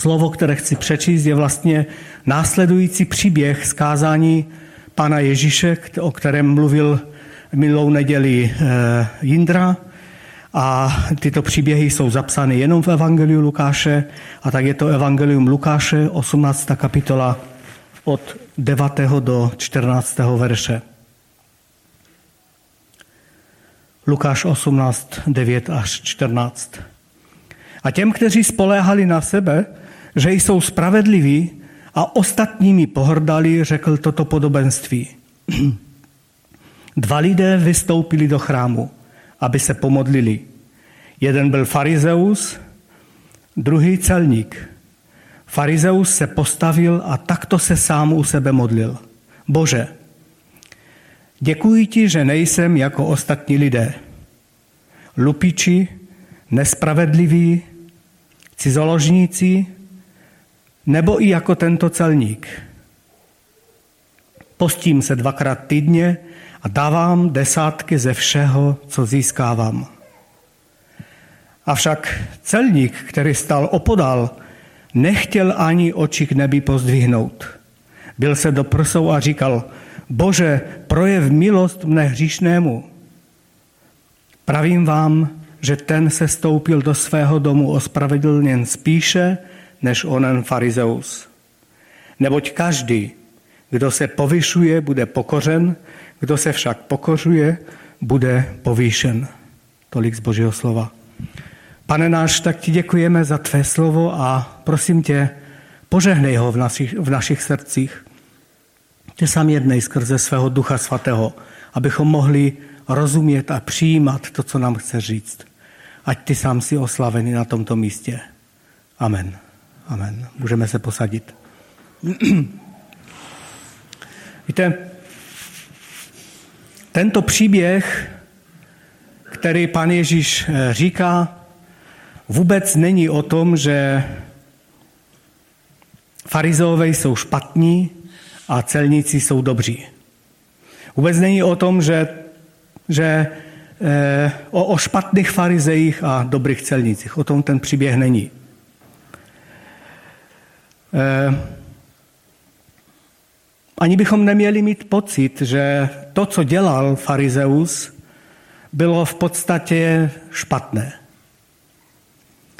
slovo, které chci přečíst, je vlastně následující příběh zkázání Pana Ježíše, o kterém mluvil minulou neděli eh, Jindra. A tyto příběhy jsou zapsány jenom v Evangeliu Lukáše, a tak je to Evangelium Lukáše, 18. kapitola od 9. do 14. verše. Lukáš 18, 9 až 14. A těm, kteří spoléhali na sebe, že jsou spravedliví a ostatními pohrdali, řekl toto podobenství. Dva lidé vystoupili do chrámu, aby se pomodlili. Jeden byl farizeus, druhý celník. Farizeus se postavil a takto se sám u sebe modlil. Bože, děkuji ti, že nejsem jako ostatní lidé. Lupiči, nespravedliví, cizoložníci, nebo i jako tento celník. Postím se dvakrát týdně a dávám desátky ze všeho, co získávám. Avšak celník, který stal opodal, nechtěl ani oči k nebi pozdvihnout. Byl se do prsou a říkal, Bože, projev milost mne hříšnému. Pravím vám, že ten se stoupil do svého domu ospravedlněn spíše, než onen farizeus. Neboť každý, kdo se povyšuje, bude pokořen, kdo se však pokořuje, bude povýšen. Tolik z Božího slova. Pane náš, tak ti děkujeme za tvé slovo a prosím tě, požehnej ho v našich, v našich srdcích. Ty sám jednej skrze svého ducha svatého, abychom mohli rozumět a přijímat to, co nám chce říct. Ať ty sám si oslavený na tomto místě. Amen. Amen. Můžeme se posadit. Víte, tento příběh, který pan Ježíš eh, říká, vůbec není o tom, že farizové jsou špatní a celníci jsou dobří. Vůbec není o tom, že, že eh, o, o špatných farizejích a dobrých celnicích. O tom ten příběh není. Eh, ani bychom neměli mít pocit, že to, co dělal farizeus, bylo v podstatě špatné.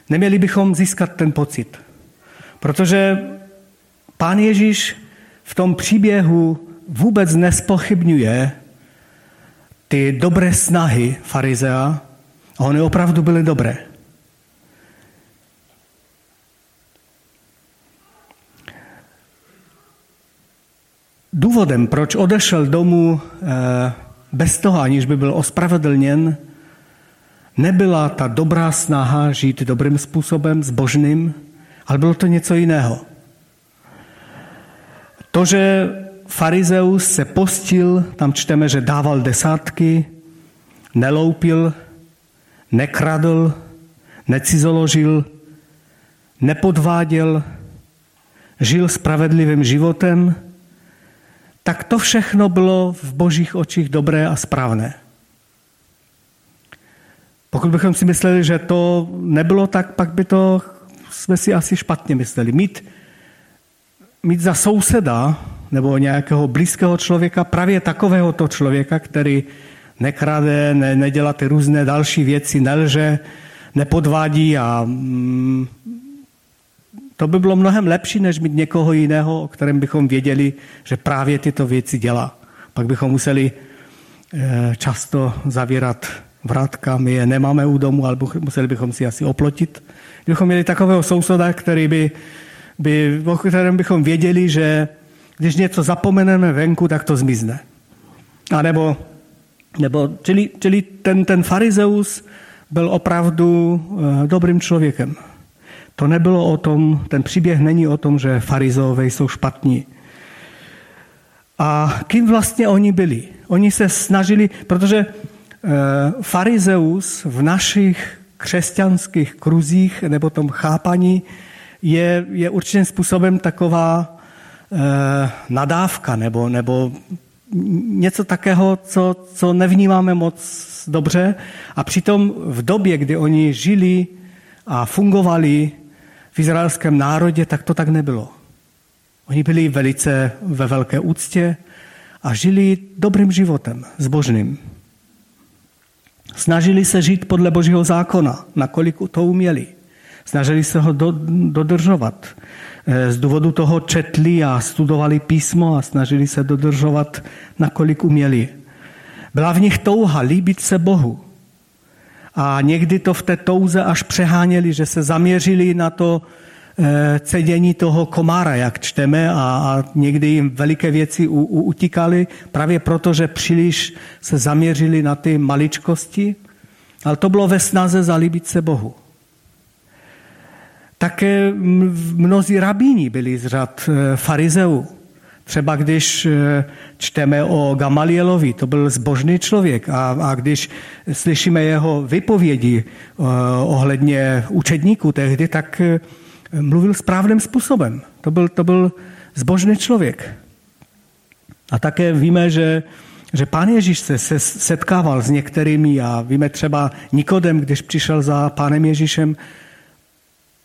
Neměli bychom získat ten pocit, protože pán Ježíš v tom příběhu vůbec nespochybňuje ty dobré snahy farizea a oni opravdu byly dobré. Důvodem, proč odešel domů eh, bez toho, aniž by byl ospravedlněn, nebyla ta dobrá snaha žít dobrým způsobem, zbožným, ale bylo to něco jiného. To, že farizeus se postil, tam čteme, že dával desátky, neloupil, nekradl, necizoložil, nepodváděl, žil spravedlivým životem, tak to všechno bylo v božích očích dobré a správné. Pokud bychom si mysleli, že to nebylo tak, pak by to jsme si asi špatně mysleli. Mít, mít za souseda nebo nějakého blízkého člověka právě takovéhoto člověka, který nekrade, ne, nedělá ty různé další věci, nelže, nepodvádí a mm, to by bylo mnohem lepší, než mít někoho jiného, o kterém bychom věděli, že právě tyto věci dělá. Pak bychom museli eh, často zavírat vrátka, my je nemáme u domu, ale museli bychom si asi oplotit. Kdybychom měli takového souseda, který by, by, o kterém bychom věděli, že když něco zapomeneme venku, tak to zmizne. A nebo, nebo čili, čili ten, ten farizeus byl opravdu eh, dobrým člověkem. To nebylo o tom, ten příběh není o tom, že farizové jsou špatní. A kým vlastně oni byli? Oni se snažili, protože eh, farizeus v našich křesťanských kruzích nebo tom chápaní je, je určitým způsobem taková eh, nadávka nebo, nebo něco takého, co, co nevnímáme moc dobře. A přitom v době, kdy oni žili a fungovali, v izraelském národě, tak to tak nebylo. Oni byli velice ve velké úctě a žili dobrým životem, zbožným. Snažili se žít podle božího zákona, nakolik to uměli. Snažili se ho do, dodržovat. Eh, z důvodu toho četli a studovali písmo a snažili se dodržovat, nakolik uměli. Byla v nich touha líbit se Bohu. A někdy to v té touze až přeháněli, že se zaměřili na to eh, cedění toho komára, jak čteme, a, a někdy jim veliké věci u, u, utíkaly, právě proto, že příliš se zaměřili na ty maličkosti, ale to bylo ve snaze zalíbit se Bohu. Také mnozí rabíni byli z řad eh, farizeů. Třeba když eh, čteme o Gamalielovi, to byl zbožný člověk a, a když slyšíme jeho vypovědi uh, ohledně učedníků tehdy, tak uh, mluvil správným způsobem. To byl, to byl zbožný člověk. A také víme, že, že pán Ježíš se, se setkával s některými a víme třeba Nikodem, když přišel za pánem Ježíšem.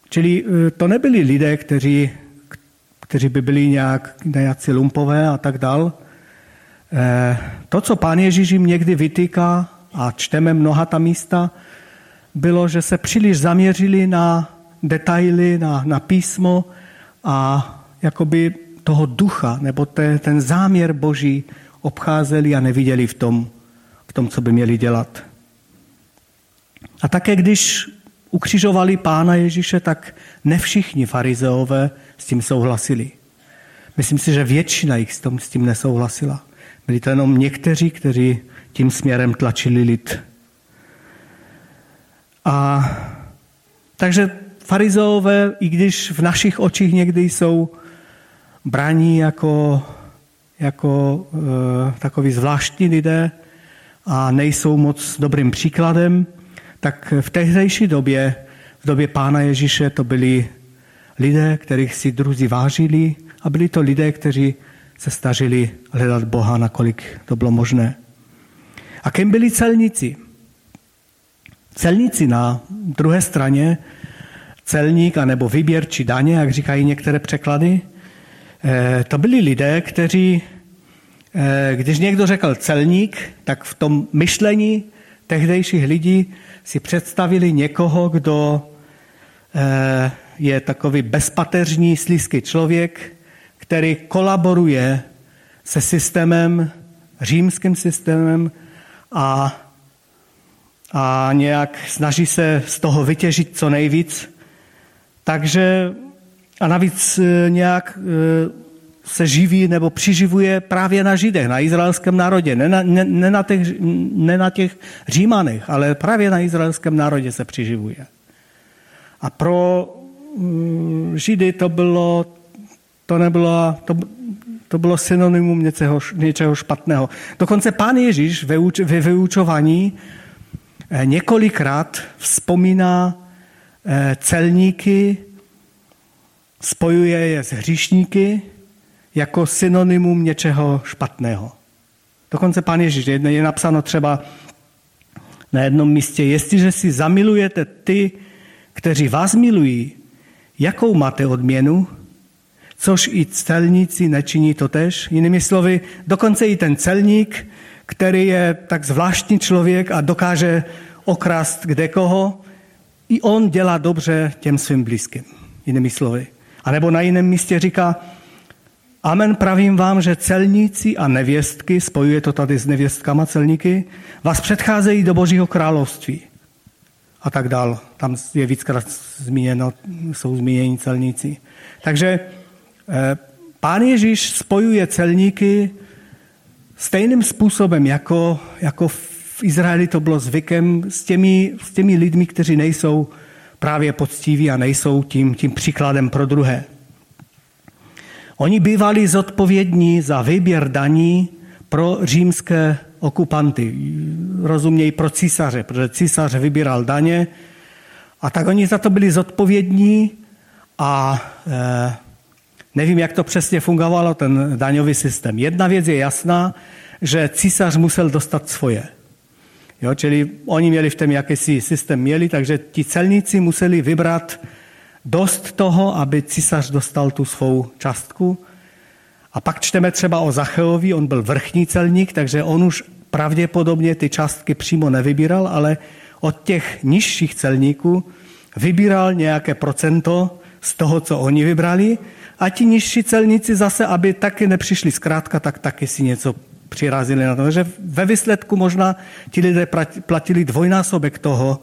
Čili to nebyli lidé, kteří kteří by byli nějak, nějaký lumpové a tak dál. Eh, to, co pán Ježíš jim někdy vytýká, a čteme mnoha ta místa, bylo, že se příliš zaměřili na detaily, na, na písmo a jakoby toho ducha, nebo te, ten záměr boží obcházeli a neviděli v tom, v tom, co by měli dělat. A také když ukřižovali pána Ježíše, tak ne všichni farizeové s tím souhlasili. Myslím si, že většina jich s tím, nesouhlasila. Byli to jenom někteří, kteří tím směrem tlačili lid. A takže farizeové, i když v našich očích někdy jsou braní jako, jako e, takový zvláštní lidé a nejsou moc dobrým příkladem, tak v tehdejší době, v době Pána Ježíše, to byli lidé, kterých si druzí vážili a byli to lidé, kteří se snažili hledat Boha, nakolik to bylo možné. A kým byli celníci? Celníci na druhé straně, celník anebo či daně, jak říkají některé překlady, eh, to byli lidé, kteří, eh, když někdo řekl celník, tak v tom myšlení tehdejších lidí si představili někoho, kdo eh, je takový bezpateřní, slízký člověk, který kolaboruje se systémem, římským systémem a, a nějak snaží se z toho vytěžit co nejvíc. Takže a navíc e, nějak e, se živí nebo přiživuje právě na Židech, na izraelském národě. Ne na, ne, ne na, těch, ne na těch Římanech, ale právě na izraelském národě se přiživuje. A pro mm, Židy to bylo, to nebylo, to, to bylo synonymum něčeho, něčeho špatného. Dokonce pán Ježíš ve, ve vyučování eh, několikrát vzpomíná eh, celníky, spojuje je s hříšníky jako synonymum něčeho špatného. Dokonce pán Ježíš je, napsáno třeba na jednom místě, jestliže si zamilujete ty, kteří vás milují, jakou máte odměnu? což i celníci nečiní to tež. Jinými slovy, dokonce i ten celník, který je tak zvláštní člověk a dokáže okrást kde koho, i on dělá dobře těm svým blízkým. Jinými slovy. A nebo na jiném místě říká, Amen, pravím vám, že celníci a nevěstky, spojuje to tady s nevěstkama celníky, vás předcházejí do Božího království. A tak dál. Tam je víckrát zmíněno, jsou zmíněni celníci. Takže Eh, Pán Ježíš spojuje celníky stejným způsobem, jako, jako v Izraeli to bylo zvykem s těmi, s těmi lidmi, kteří nejsou právě poctiví a nejsou tím, tím příkladem pro druhé. Oni bývali zodpovědní za výběr daní pro římské okupanty, rozumějí pro císaře, protože císař vybíral daně a tak oni za to byli zodpovědní a e, Nevím, jak to přesně fungovalo, ten daňový systém. Jedna věc je jasná, že císař musel dostat svoje. Jo, čili oni měli v tom jakýsi systém měli, takže ti celníci museli vybrat dost toho, aby císař dostal tu svou částku. A pak čteme třeba o Zacheovi, on byl vrchní celník, takže on už pravděpodobně ty částky přímo nevybíral, ale od těch nižších celníků vybíral nějaké procento z toho, co oni vybrali a ti nižší celníci zase, aby taky nepřišli zkrátka, tak taky si něco přirazili na to. Takže ve výsledku možná ti lidé platili dvojnásobek toho,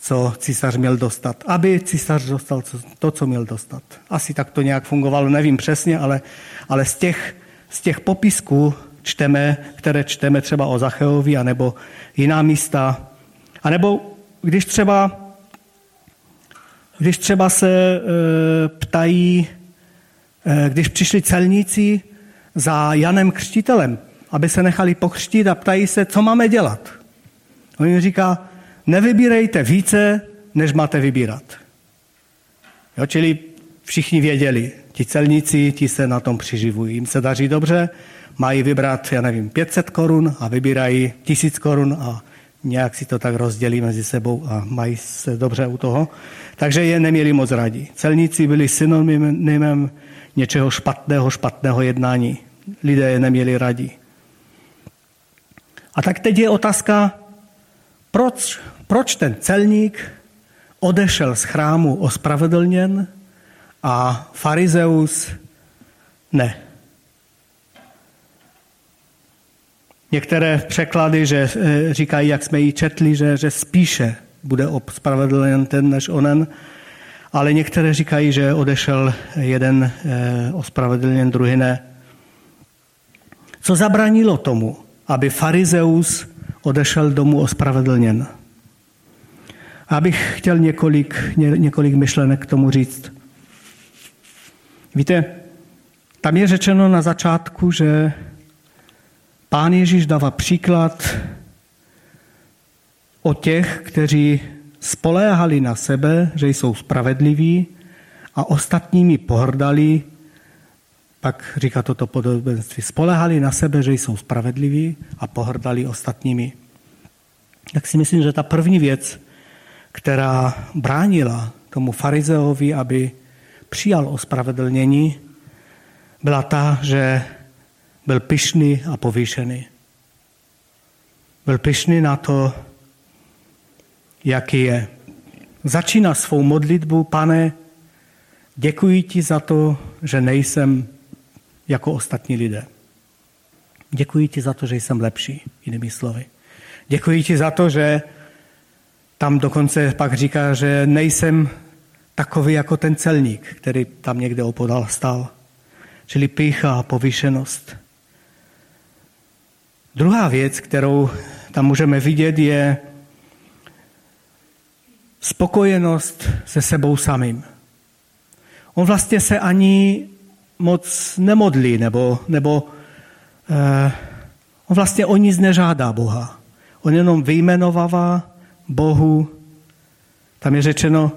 co císař měl dostat, aby císař dostal to, co měl dostat. Asi tak to nějak fungovalo, nevím přesně, ale, ale z, těch, z těch popisků čteme, které čteme třeba o Zacheovi, anebo jiná místa, anebo když třeba, když třeba se e, ptají, e, když přišli celníci za Janem Křtitelem, aby se nechali pokřtít a ptají se, co máme dělat. On jim říká, nevybírejte více, než máte vybírat. Jo, čili všichni věděli, ti celníci, ti se na tom přiživují. Jim se daří dobře, mají vybrat, já nevím, 500 korun a vybírají 1000 korun a nějak si to tak rozdělí mezi sebou a mají se dobře u toho. Takže je neměli moc rádi. Celníci byli synonymem něčeho špatného, špatného jednání. Lidé je neměli rádi. A tak teď je otázka, proč, proč ten celník odešel z chrámu ospravedlněn a farizeus ne. Některé překlady že eh, říkají, jak jsme ji četli, že, že spíše bude ospravedlněn ten než onen, ale některé říkají, že odešel jeden eh, ospravedlněn, druhý ne. Co zabránilo tomu, aby farizeus odešel domů ospravedlněn. Abych chtěl několik, ně, několik myšlenek k tomu říct. Víte, tam je řečeno na začátku, že pán Ježíš dává příklad o těch, kteří spoléhali na sebe, že jsou spravedliví a ostatními pohrdali pak říká toto podobenství. Spolehali na sebe, že jsou spravedliví a pohrdali ostatními. Tak si myslím, že ta první věc, která bránila tomu farizeovi, aby přijal ospravedlnění, byla ta, že byl pyšný a povýšený. Byl pyšný na to, jaký je. Začíná svou modlitbu, pane, děkuji ti za to, že nejsem jako ostatní lidé. Děkuji ti za to, že jsem lepší, jinými slovy. Děkuji ti za to, že tam dokonce pak říká, že nejsem takový jako ten celník, který tam někde opodal stál. Čili pícha a povýšenost. Druhá věc, kterou tam můžeme vidět, je spokojenost se sebou samým. On vlastně se ani moc nemodlí, nebo, nebo eh, on vlastně o nic nežádá Boha. On jenom vyjmenovává Bohu. Tam je řečeno,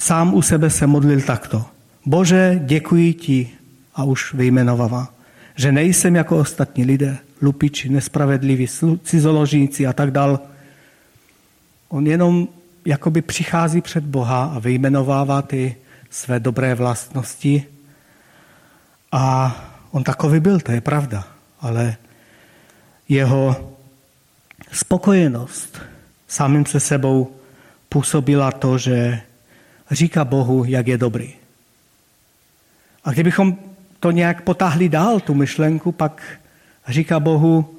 sám u sebe se modlil takto. Bože, děkuji ti a už vyjmenovává, že nejsem jako ostatní lidé, lupiči, nespravedliví, cizoložníci a tak dál. On jenom jakoby přichází před Boha a vyjmenovává ty své dobré vlastnosti. A on takový byl, to je pravda, ale jeho spokojenost samým se sebou působila to, že říká Bohu, jak je dobrý. A kdybychom to nějak potáhli dál, tu myšlenku, pak říká Bohu,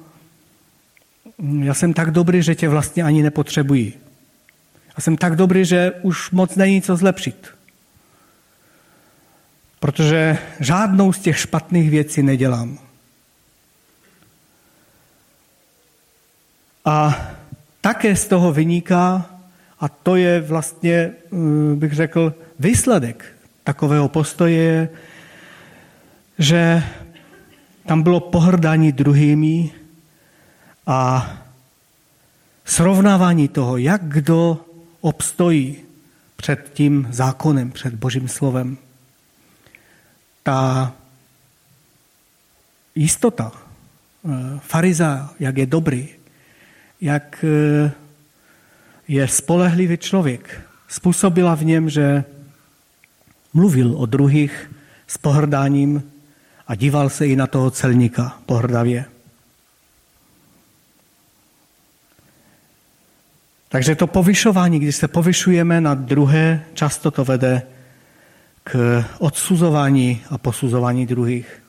já jsem tak dobrý, že tě vlastně ani nepotřebuji. Já jsem tak dobrý, že už moc není co zlepšit protože žádnou z těch špatných věcí nedělám. A také z toho vyniká, a to je vlastně, eh, bych řekl, výsledek takového postoje, že tam bylo pohrdání druhými a srovnávání toho, jak kdo obstojí před tím zákonem, před Božím slovem. Ta jistota eh, fariza, jak je dobrý, jak eh, je spolehlivý člověk, způsobila v něm, že mluvil o druhých s pohrdáním a díval se i na toho celníka pohrdavě. Takže to povyšování, když se povyšujeme na druhé, často to vede k odsuzování a posuzování druhých.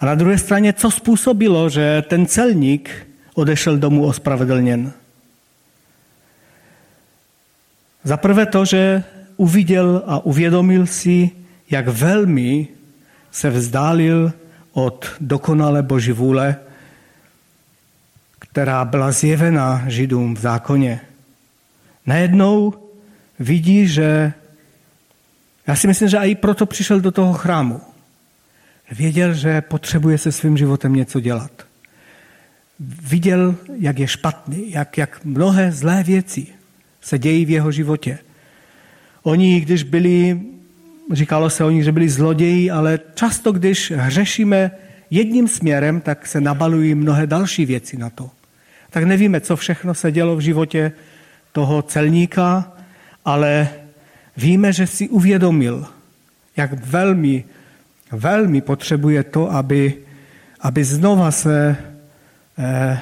A na druhé straně, co způsobilo, že ten celník odešel domů ospravedlněn? Za prvé to, že uviděl a uvědomil si, jak velmi se vzdálil od dokonalé Boží vůle, která byla zjevena Židům v zákoně. Najednou vidí, že já si myslím, že i proto přišel do toho chrámu. Věděl, že potřebuje se svým životem něco dělat. Viděl, jak je špatný, jak, jak mnohé zlé věci se dějí v jeho životě. Oni, když byli, říkalo se o nich, že byli zloději, ale často, když hřešíme jedním směrem, tak se nabalují mnohé další věci na to. Tak nevíme, co všechno se dělo v životě toho celníka, ale víme, že si uvědomil, jak velmi, velmi potřebuje to, aby, aby znova se eh,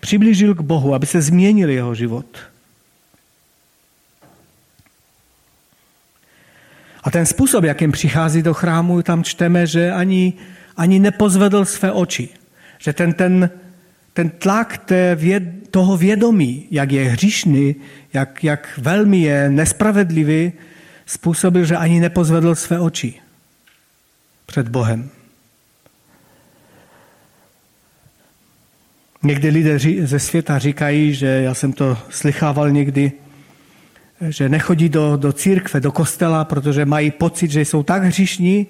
přiblížil k Bohu, aby se změnil jeho život. A ten způsob, jakým přichází do chrámu, tam čteme, že ani, ani nepozvedl své oči. Že ten, ten, ten tlak té věd, toho vědomí, jak je hříšný, jak, jak velmi je nespravedlivý, způsobil, že ani nepozvedl své oči před Bohem. Někdy lidé ze světa říkají, že já jsem to slychával někdy, že nechodí do, do církve, do kostela, protože mají pocit, že jsou tak hříšní,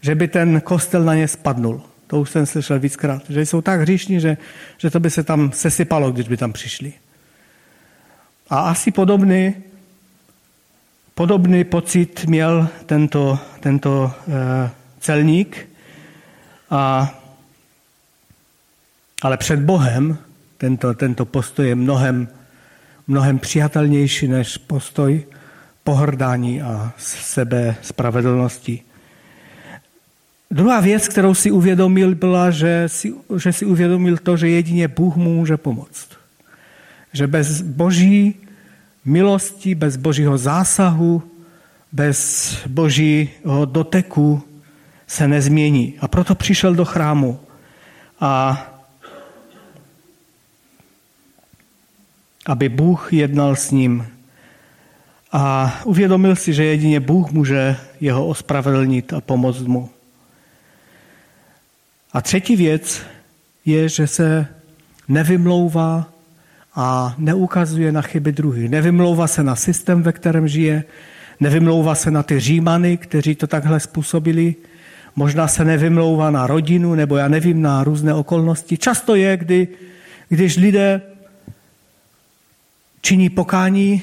že by ten kostel na ně spadnul. To už jsem slyšel víckrát, že jsou tak hříšní, že, že to by se tam sesypalo, když by tam přišli. A asi podobný, podobný pocit měl tento, tento e, celník, a, ale před Bohem tento, tento postoj je mnohem mnohem přijatelnější než postoj pohrdání a sebe spravedlnosti. Druhá věc, kterou si uvědomil, byla, že si, že si uvědomil to, že jedině Bůh mu může pomoct. Že bez boží milosti, bez božího zásahu, bez božího doteku se nezmění. A proto přišel do chrámu a aby Bůh jednal s ním. A uvědomil si, že jedině Bůh může jeho ospravedlnit a pomoct mu. A třetí věc je, že se nevymlouvá a neukazuje na chyby druhých. Nevymlouvá se na systém, ve kterém žije, nevymlouvá se na ty římany, kteří to takhle způsobili, možná se nevymlouvá na rodinu, nebo já nevím, na různé okolnosti. Často je, kdy, když lidé činí pokání,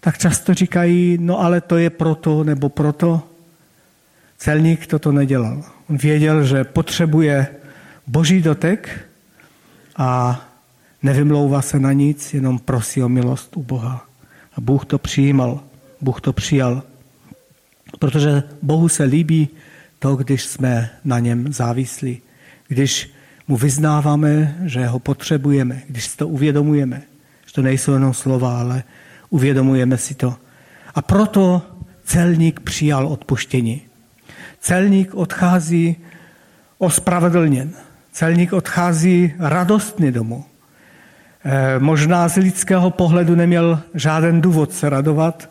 tak často říkají, no ale to je proto nebo proto. Celník toto nedělal. On věděl, že potřebuje boží dotek a nevymlouvá se na nic, jenom prosí o milost u Boha. A Bůh to přijímal, Bůh to přijal. Protože Bohu se líbí to, když jsme na něm závislí. Když mu vyznáváme, že ho potřebujeme, když si to uvědomujeme že to nejsou jenom slova, ale uvědomujeme si to. A proto celník přijal odpuštění. Celník odchází ospravedlněn. Celník odchází radostný domů. E, možná z lidského pohledu neměl žádný důvod se radovat,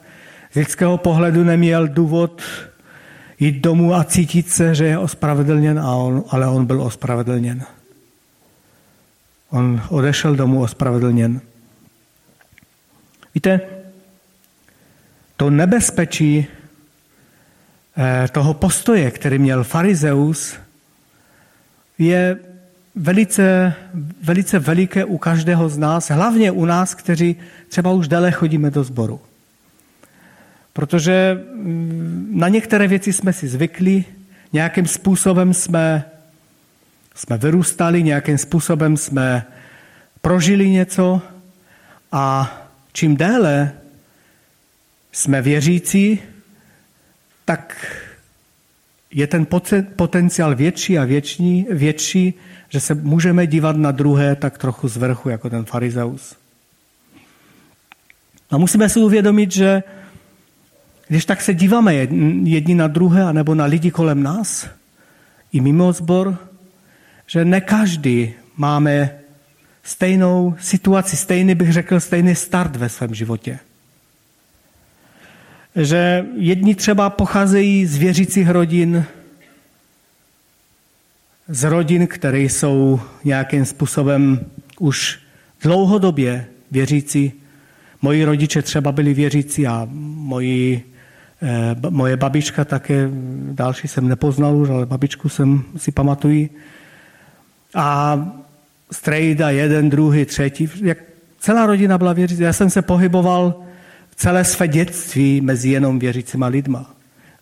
z lidského pohledu neměl důvod jít domů a cítit se, že je ospravedlněn, a on, ale on byl ospravedlněn. On odešel domů ospravedlněn. Víte, to nebezpečí eh, toho postoje, který měl farizeus, je velice, velice veliké u každého z nás, hlavně u nás, kteří třeba už déle chodíme do sboru. Protože mm, na některé věci jsme si zvykli, nějakým způsobem jsme, jsme vyrůstali, nějakým způsobem jsme prožili něco A čím déle jsme věřící, tak je ten potenciál větší a větší, větší, že se můžeme dívat na druhé tak trochu z vrchu, jako ten farizeus. A musíme si uvědomit, že když tak se díváme jedni na druhé, nebo na lidi kolem nás, i mimo zbor, že ne každý máme stejnou situaci, stejný bych řekl, stejný start ve svém životě. Že jedni třeba pocházejí z věřících rodin, z rodin, které jsou nějakým způsobem už dlouhodobě věřící. Moji rodiče třeba byli věřící a moji, moje babička také, další jsem nepoznal už, ale babičku jsem si pamatuji. A strejda, jeden, druhý, třetí, jak celá rodina byla věřící. Já jsem se pohyboval celé své dětství mezi jenom věřícíma lidma.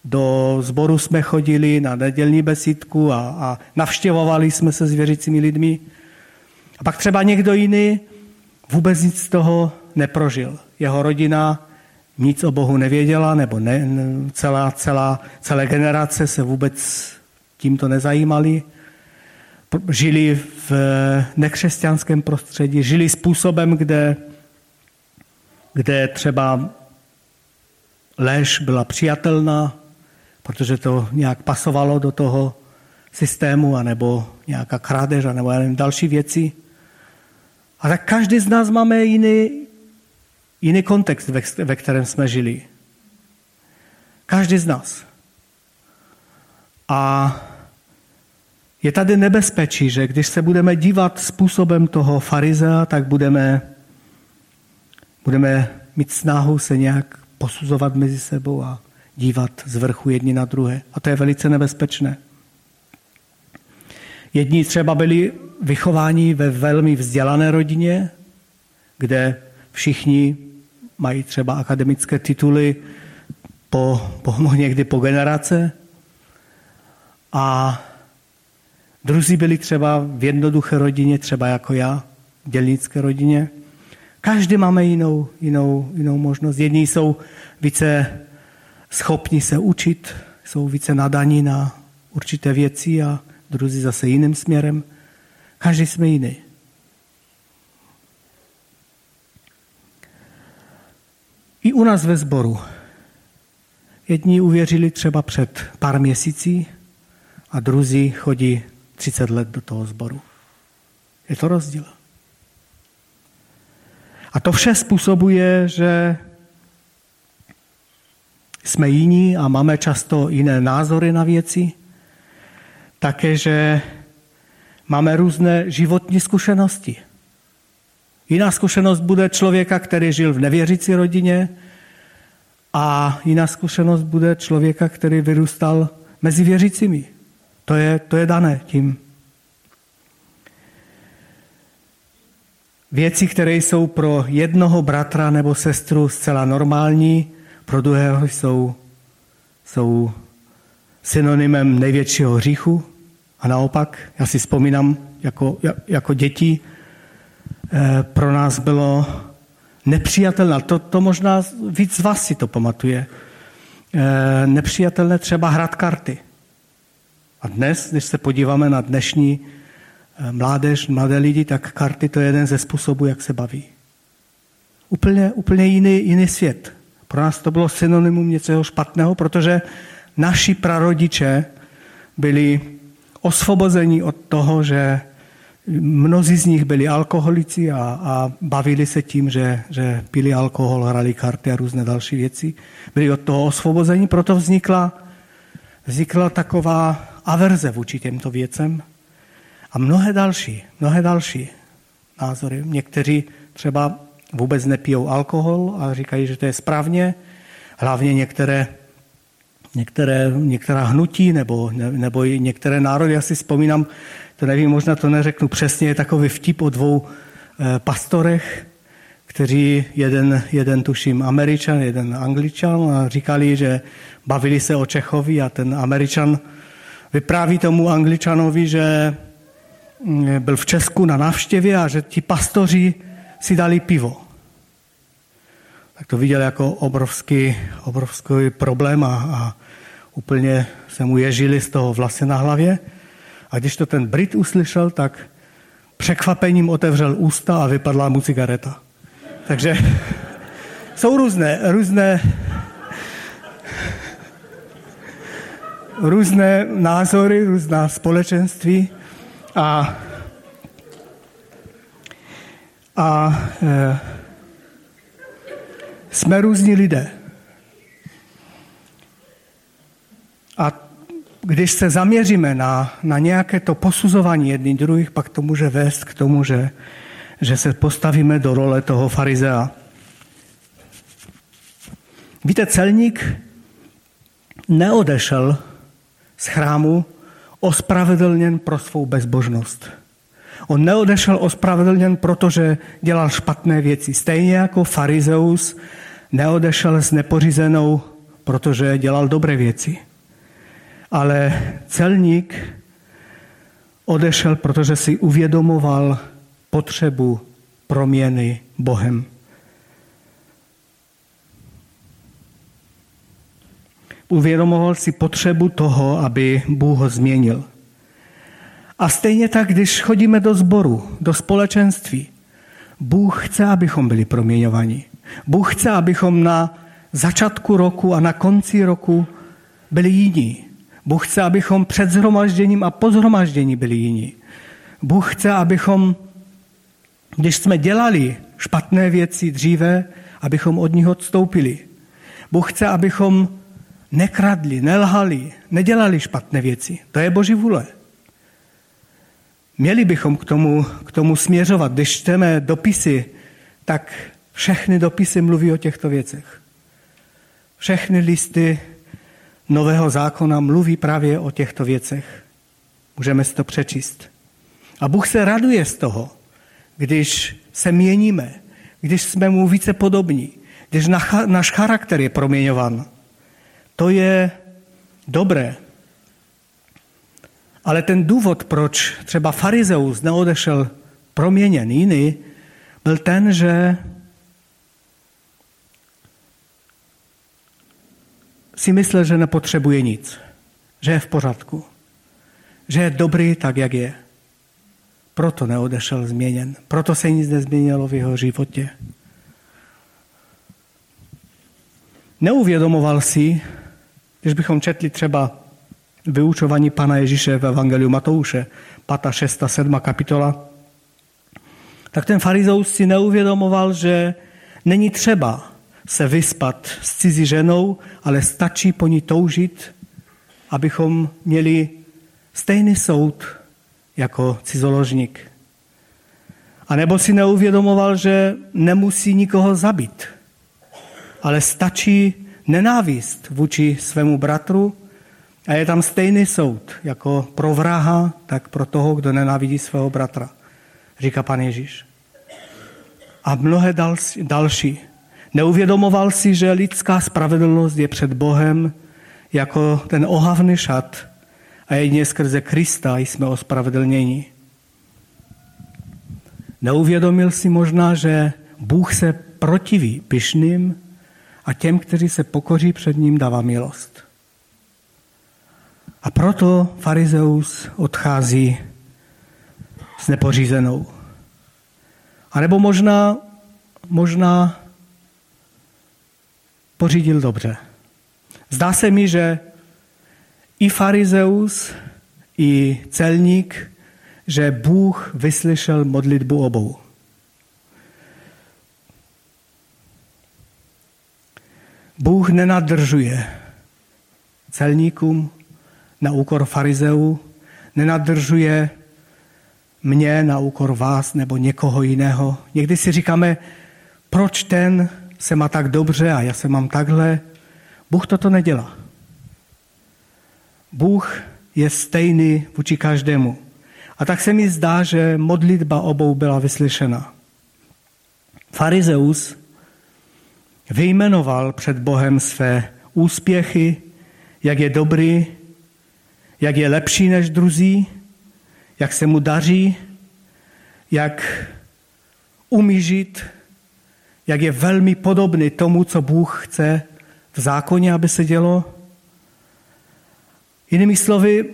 Do sboru jsme chodili na nedělní besídku a, a navštěvovali jsme se s věřícími lidmi. A pak třeba někdo jiný vůbec nic z toho neprožil. Jeho rodina nic o Bohu nevěděla, nebo ne, celá, celá, celé generace se vůbec tímto nezajímali. Žili v nekřesťanském prostředí, žili způsobem, kde, kde třeba lež byla přijatelná, protože to nějak pasovalo do toho systému, anebo nějaká krádež, nebo já nevím, další věci. A tak každý z nás máme jiný, jiný kontext, ve, kterém jsme žili. Každý z nás. A je tady nebezpečí, že když se budeme dívat způsobem toho farizea, tak budeme, budeme mít snahu se nějak posuzovat mezi sebou a dívat z vrchu jedni na druhé. A to je velice nebezpečné. Jedni třeba byli vychováni ve velmi vzdělané rodině, kde všichni mají třeba akademické tituly po, po někdy po generace. A druzí byli třeba v jednoduché rodině, třeba jako já, v dělnické rodině. Každý máme jinou, jinou, jinou možnost. Jedni jsou více schopni se učit, jsou více nadaní na určité věci a druzí zase jiným směrem. Každý jsme jiný. I u nás ve sboru. Jedni uvěřili třeba před pár měsící a druzí chodí 30 let do toho sboru. Je to rozdíl. A to vše způsobuje, že jsme jiní a máme často jiné názory na věci, také, že máme různé životní zkušenosti. Jiná zkušenost bude člověka, který žil v nevěřící rodině a jiná zkušenost bude člověka, který vyrůstal mezi věřícími. To je, to je dané tím. Věci, které jsou pro jednoho bratra nebo sestru zcela normální, pro druhého jsou, jsou synonymem největšího hříchu. A naopak, já si vzpomínám, jako, jako děti pro nás bylo nepřijatelné, to, to možná víc z vás si to pamatuje, eh, nepřijatelné třeba hrát karty. A dnes, když se podíváme na dnešní eh, mládež, mladé lidi, tak karty to je jeden ze způsobů, jak se baví. Úplně, úplně jiný, jiný svět. Pro nás to bylo synonymum něčeho špatného, protože naši prarodiče byli osvobozeni od toho, že mnozí z nich byli alkoholici a, a bavili se tím, že, že pili alkohol, hrali karty a různé další věci. Byli od toho osvobozeni, proto vznikla, vznikla taková averze vůči těmto věcem a mnohé další, mnohé další názory. Někteří třeba vůbec nepijou alkohol a říkají, že to je správně. Hlavně některé, některé, některá hnutí nebo, nebo i některé národy, já si vzpomínám, to nevím, možná to neřeknu přesně, je takový vtip o dvou eh, pastorech, kteří jeden, jeden tuším Američan, jeden Angličan a říkali, že bavili se o Čechovi a ten Američan vypráví tomu Angličanovi, že mm, byl v Česku na návštěvě a že ti pastoři si dali pivo. tak to viděl jako obrovský, obrovský problém a, a úplně se mu ježili z toho vlasy na hlavě. A když to ten Brit uslyšel, tak překvapením otevřel ústa a vypadla mu cigareta. Takže jsou různé, různé, různé názory, různá společenství a, a e, jsme různí lidé. Když se zaměříme na, na nějaké to posuzování jedných druhých, pak to může vést k tomu, že, že se postavíme do role toho farizea. Víte, celník neodešel z chrámu ospravedlněn pro svou bezbožnost. On neodešel ospravedlněn, protože dělal špatné věci. Stejně jako farizeus neodešel s nepořízenou, protože dělal dobré věci. Ale celník odešel, protože si uvědomoval potřebu proměny Bohem. Uvědomoval si potřebu toho, aby Bůh ho změnil. A stejně tak, když chodíme do sboru, do společenství, Bůh chce, abychom byli proměňovaní. Bůh chce, abychom na začátku roku a na konci roku byli jiní. Bůh chce, abychom před zhromažděním a po zhromaždění byli jiní. Bůh chce, abychom, když jsme dělali špatné věci dříve, abychom od nich odstoupili. Bůh chce, abychom nekradli, nelhali, nedělali špatné věci. To je Boží vůle. Měli bychom k tomu, k tomu směřovat. Když čteme dopisy, tak všechny dopisy mluví o těchto věcech. Všechny listy Nového zákona mluví právě o těchto věcech. Můžeme si to přečíst. A Bůh se raduje z toho, když se měníme, když jsme mu více podobní, když náš charakter je proměňovan. To je dobré. Ale ten důvod, proč třeba farizeus neodešel proměněn jiný, byl ten, že si myslel, že nepotřebuje nic, že je v pořádku, že je dobrý tak, jak je. Proto neodešel změněn, proto se nic nezměnilo v jeho životě. Neuvědomoval si, když bychom četli třeba vyučování Pana Ježíše v Evangeliu Matouše, 5., 6., 7. kapitola, tak ten farizeus si neuvědomoval, že není třeba se vyspat s cizí ženou, ale stačí po ní toužit, abychom měli stejný soud jako cizoložník. A nebo si neuvědomoval, že nemusí nikoho zabít, ale stačí nenávist vůči svému bratru a je tam stejný soud jako pro vraha, tak pro toho, kdo nenávidí svého bratra, říká pan Ježíš. A mnohé další. Neuvědomoval si, že lidská spravedlnost je před Bohem jako ten ohavný šat a jedině skrze Krista jsme ospravedlněni. Neuvědomil si možná, že Bůh se protiví pyšným a těm, kteří se pokoří před ním, dává milost. A proto farizeus odchází s nepořízenou. A nebo možná, možná pořídil dobře. Zdá se mi, že i farizeus, i celník, že Bůh vyslyšel modlitbu obou. Bůh nenadržuje celníkům na úkor farizeů, nenadržuje mě na úkor vás nebo někoho jiného. Někdy si říkáme, proč ten se má tak dobře a já se mám takhle. Bůh toto nedělá. Bůh je stejný vůči každému. A tak se mi zdá, že modlitba obou byla vyslyšena. Farizeus vyjmenoval před Bohem své úspěchy, jak je dobrý, jak je lepší než druzí, jak se mu daří, jak umí žít, jak je velmi podobný tomu, co Bůh chce v zákoně, aby se dělo. Jinými slovy,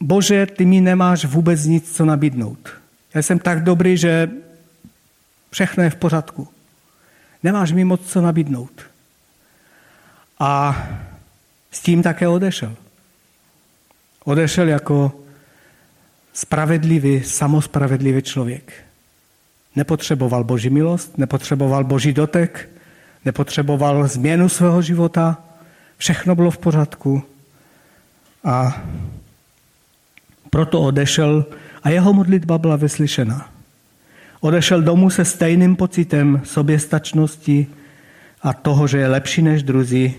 Bože, ty mi nemáš vůbec nic, co nabídnout. Já jsem tak dobrý, že všechno je v pořádku. Nemáš mi moc co nabídnout. A s tím také odešel. Odešel jako spravedlivý, samospravedlivý člověk. Nepotřeboval Boží milost, nepotřeboval Boží dotek, nepotřeboval změnu svého života, všechno bylo v pořádku. A proto odešel a jeho modlitba byla vyslyšena. Odešel domů se stejným pocitem soběstačnosti a toho, že je lepší než druzí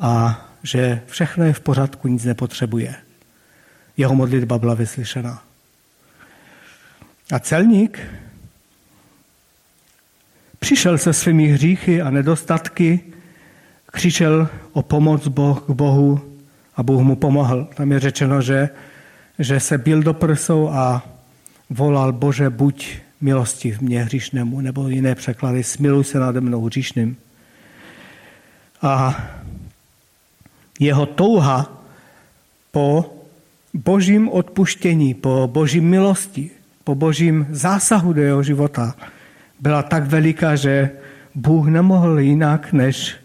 a že všechno je v pořádku, nic nepotřebuje. Jeho modlitba byla vyslyšena. A celník přišel se svými hříchy a nedostatky, křičel o pomoc boh, k Bohu a Bůh mu pomohl. Tam je řečeno, že, že se byl do prsou a volal, Bože, buď v mě hříšnému, nebo jiné překlady, smiluj se nade mnou hříšným. A jeho touha po božím odpuštění, po božím milosti, po božím zásahu do jeho života byla tak veliká, že Bůh nemohl jinak, než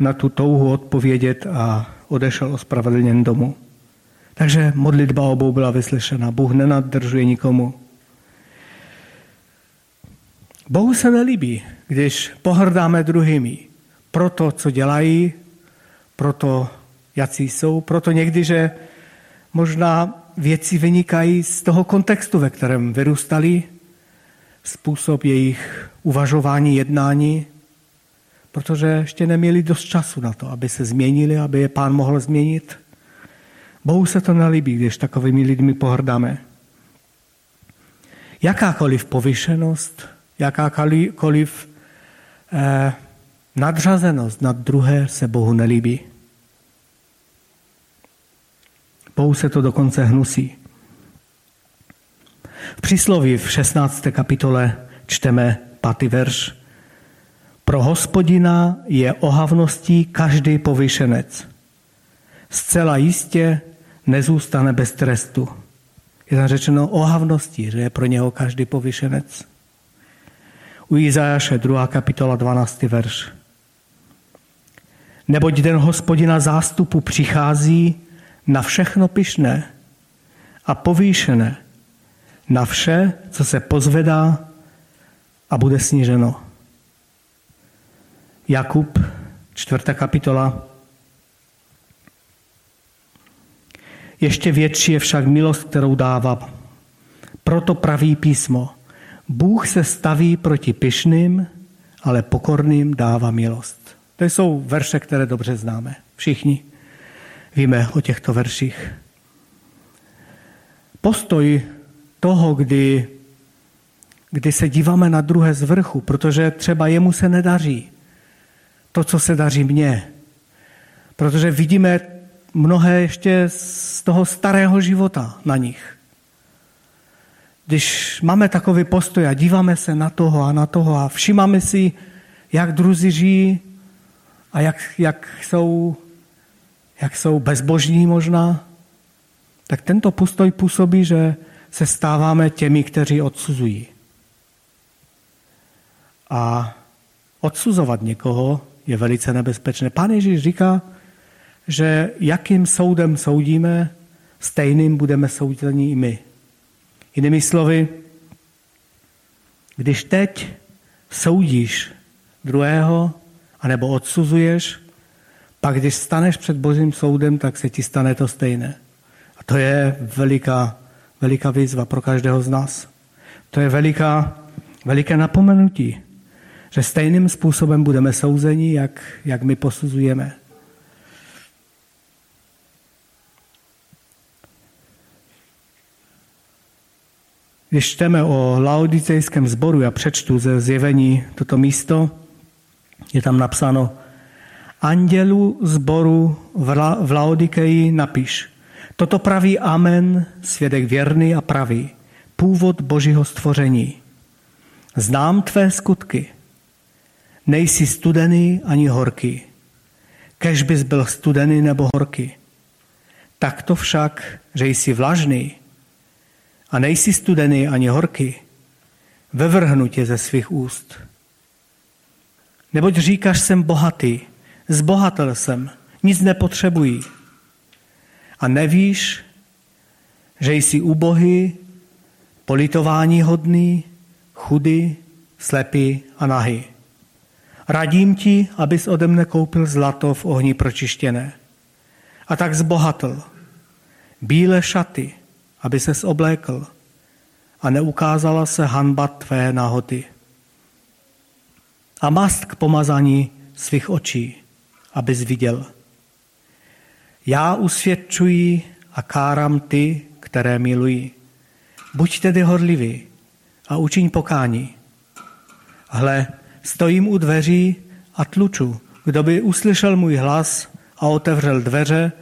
na tu touhu odpovědět a odešel ospravedlněn domů. Takže modlitba obou byla vyslyšena. Bůh nenadržuje nikomu. Bohu se nelíbí, když pohrdáme druhými pro to, co dělají, pro to, jaký jsou, proto někdy, že možná věci vynikají z toho kontextu, ve kterém vyrůstali, způsob jejich uvažování, jednání, protože ještě neměli dost času na to, aby se změnili, aby je pán mohl změnit. Bohu se to nelíbí, když takovými lidmi pohrdáme. Jakákoliv povyšenost, jakákoliv eh, nadřazenost nad druhé se Bohu nelíbí. Bohu se to dokonce hnusí. V přísloví v 16. kapitole čteme pátý verš. Pro hospodina je ohavností každý povyšenec. Zcela jistě nezůstane bez trestu. Je tam řečeno ohavností, že je pro něho každý povyšenec. U Izajaše 2. kapitola 12. verš. Neboť den hospodina zástupu přichází na všechno pyšné a povýšené, na vše, co se pozvedá a bude sníženo. Jakub, čtvrtá kapitola. Ještě větší je však milost, kterou dává. Proto praví písmo. Bůh se staví proti pyšným, ale pokorným dává milost. To jsou verše, které dobře známe. Všichni víme o těchto verších. Postoj toho, kdy, kdy se díváme na druhé z vrchu, protože třeba jemu se nedaří to, co se daří mně. Protože vidíme mnohé ještě z toho starého života na nich. Když máme takový postoj a díváme se na toho a na toho a všímáme si, jak druzí žijí a jak, jak, jsou, jak jsou bezbožní možná, tak tento postoj působí, že se stáváme těmi, kteří odsuzují. A odsuzovat někoho je velice nebezpečné. Pán Ježíš říká, že jakým soudem soudíme, stejným budeme soudeni i my. Jinými slovy, když teď soudíš druhého, anebo odsuzuješ, pak když staneš před Božím soudem, tak se ti stane to stejné. A to je veliká, veliká výzva pro každého z nás. To je veliká, veliké napomenutí, že stejným způsobem budeme souzeni, jak, jak my posuzujeme. Když čteme o laodicejském sboru, já přečtu ze zjevení toto místo, je tam napsáno, andělu zboru v Laodikeji napiš, toto praví Amen, svědek věrný a pravý, původ božího stvoření. Znám tvé skutky, nejsi studený ani horký. Kež bys byl studený nebo horký. Tak to však, že jsi vlažný a nejsi studený ani horký, vevrhnu tě ze svých úst. Neboť říkáš, jsem bohatý, zbohatel jsem, nic nepotřebuji. A nevíš, že jsi ubohý, politování hodný, chudý, slepý a nahý. Radím ti, abys ode mne koupil zlato v ohni pročištěné. A tak zbohatl. Bílé šaty, aby ses oblékl a neukázala se hanba tvé nahoty. A mast k pomazání svých očí, abys viděl. Já usvědčuji a káram ty, které milují. Buď tedy horlivý a učiň pokání. Hle, stojím u dveří a tluču. Kdo by uslyšel můj hlas a otevřel dveře,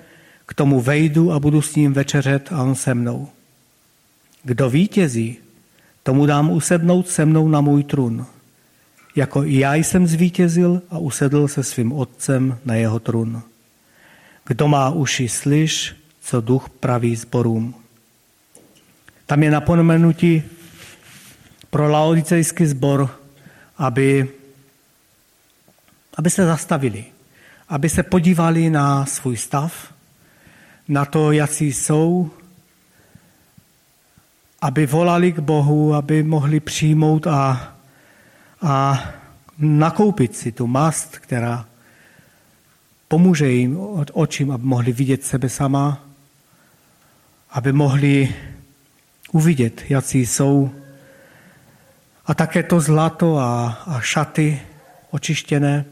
k tomu vejdu a budu s ním večeřet a on se mnou. Kdo vítězí, tomu dám usednout se mnou na můj trůn. Jako i já jsem zvítězil a usedl se svým otcem na jeho trůn. Kdo má uši, slyš, co duch praví zborům. Tam je napomenutí pro laodicejský zbor, aby, aby se zastavili, aby se podívali na svůj stav, na to, jaký jsou, aby volali k Bohu, aby mohli přijmout a, a nakoupit si tu mast, která pomůže jim od očím, aby mohli vidět sebe sama, aby mohli uvidět, jaký jsou. A také to zlato a, a šaty očištěné.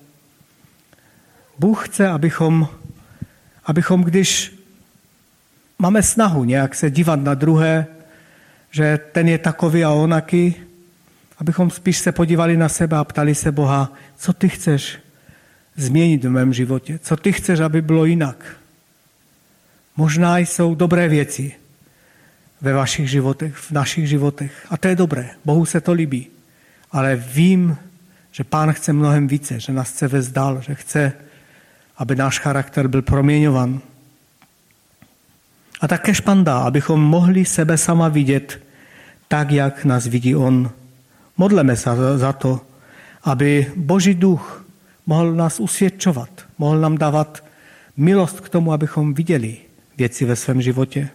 Bůh chce, abychom, abychom, když máme snahu nějak se dívat na druhé, že ten je takový a onaký, abychom spíš se podívali na sebe a ptali se Boha, co ty chceš změnit v mém životě, co ty chceš, aby bylo jinak. Možná jsou dobré věci ve vašich životech, v našich životech a to je dobré, Bohu se to líbí, ale vím, že Pán chce mnohem více, že nás chce vezdál, že chce, aby náš charakter byl proměňovan. A také špandá, abychom mohli sebe sama vidět tak, jak nás vidí On. Modleme se za to, aby Boží duch mohl nás usvědčovat, mohl nám dávat milost k tomu, abychom viděli věci ve svém životě.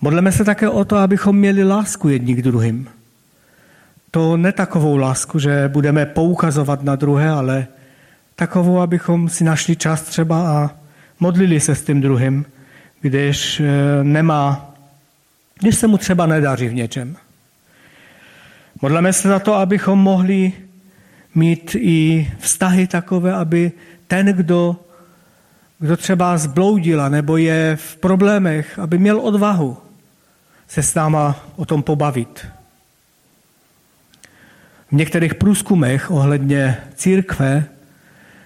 Modleme se také o to, abychom měli lásku jedni k druhým. To ne takovou lásku, že budeme poukazovat na druhé, ale takovou, abychom si našli čas třeba a modlili se s tím druhým, když eh, nemá, když se mu třeba nedaří v něčem. Modleme se za to, abychom mohli mít i vztahy takové, aby ten, kdo, kdo třeba zbloudila nebo je v problémech, aby měl odvahu se s náma o tom pobavit. V některých průzkumech ohledně církve,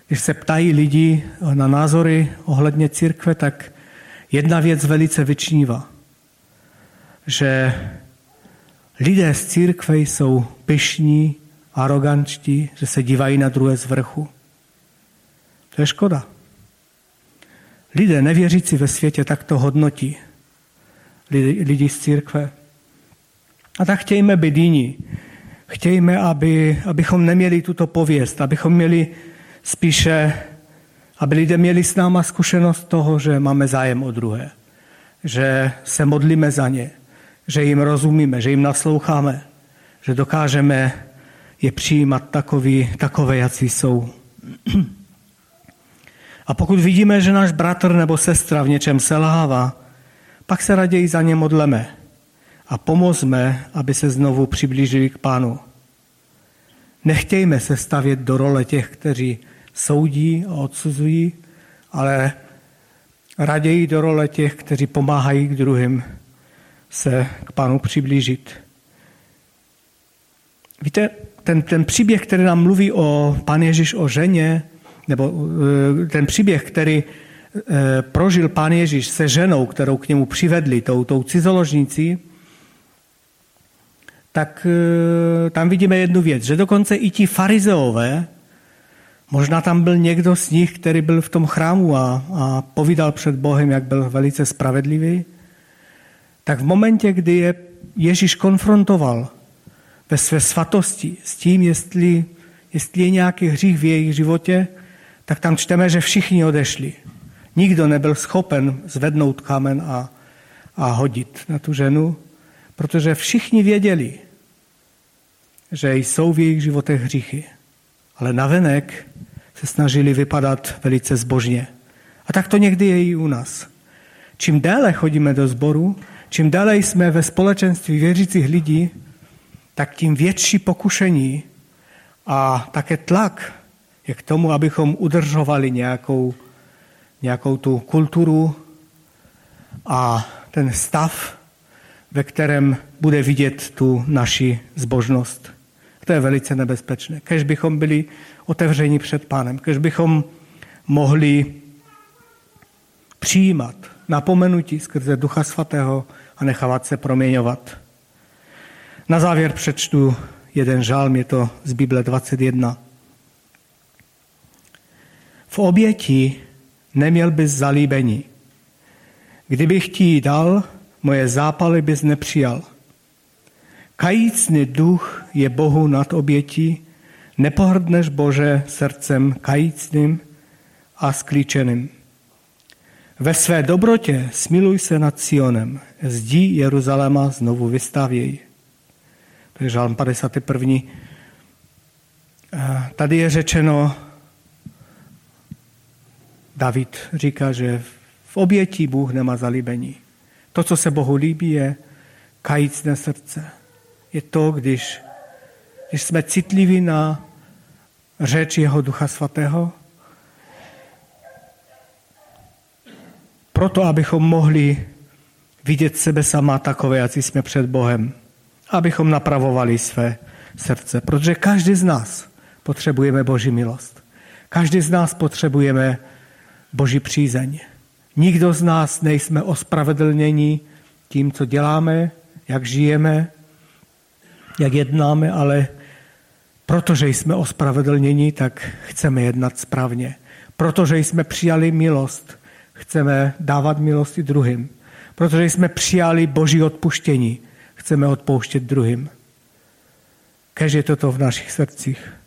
když se ptají lidi na názory ohledně církve, tak jedna věc velice vyčnívá, že lidé z církve jsou pyšní, arogantští, že se dívají na druhé z vrchu. To je škoda. Lidé nevěřící ve světě takto hodnotí lidi, lidi z církve. A tak chtějme být jiní. Chtějme, aby, abychom neměli tuto pověst, abychom měli spíše aby lidé měli s náma zkušenost toho, že máme zájem o druhé, že se modlíme za ně, že jim rozumíme, že jim nasloucháme, že dokážeme je přijímat takový, takové, jací jsou. A pokud vidíme, že náš bratr nebo sestra v něčem selhává, pak se raději za ně modleme a pomozme, aby se znovu přiblížili k pánu. Nechtějme se stavět do role těch, kteří soudí a odsuzují, ale raději do role těch, kteří pomáhají k druhým se k pánu přiblížit. Víte, ten, ten příběh, který nám mluví o pán Ježíš o ženě, nebo eh, ten příběh, který eh, prožil pán Ježíš se ženou, kterou k němu přivedli, tou, tou cizoložnicí, tak e, tam vidíme jednu věc, že dokonce i ti farizeové, možná tam byl někdo z nich, který byl v tom chrámu a, a povídal před Bohem, jak byl velice spravedlivý, tak v momentě, kdy je Ježíš konfrontoval ve své svatosti s tím, jestli, jestli je nějaký hřích v jejich životě, tak tam čteme, že všichni odešli. Nikdo nebyl schopen zvednout kamen a, a hodit na tu ženu, protože všichni věděli, že jsou v jejich životech hříchy. Ale navenek se snažili vypadat velice zbožně. A tak to někdy je i u nás. Čím déle chodíme do sboru, čím déle jsme ve společenství věřících lidí, tak tím větší pokušení a také tlak je k tomu, abychom udržovali nějakou, nějakou tu kulturu a ten stav, ve kterém bude vidět tu naši zbožnost. To je velice nebezpečné. Kež bychom byli otevření před pánem, kež bychom mohli přijímat napomenutí skrze Ducha Svatého a nechávat se proměňovat. Na závěr přečtu jeden žálm, je to z Bible 21. V oběti neměl bys zalíbení. Kdybych ti dal, moje zápaly bys nepřijal. Kajícný duch je Bohu nad obětí, nepohrdneš Bože srdcem kajícným a sklíčeným. Ve své dobrotě smiluj se nad Sionem, zdí Jeruzaléma znovu vystavěj. To je žálm 51. Tady je řečeno, David říká, že v obětí Bůh nemá zalíbení. To, co se Bohu líbí, je kajícné srdce. Je to, když, když jsme citliví na řeč jeho Ducha Svatého, proto, abychom mohli vidět sebe sama takové, jak jsme před Bohem. Abychom napravovali své srdce. Protože každý z nás potřebujeme Boží milost. Každý z nás potřebujeme Boží přízeň. Nikdo z nás nejsme ospravedlněni tím, co děláme, jak žijeme, jak jednáme, ale protože jsme ospravedlněni, tak chceme jednat správně. Protože jsme přijali milost, chceme dávat milost i druhým. Protože jsme přijali boží odpuštění, chceme odpouštět druhým. Kež je toto v našich srdcích.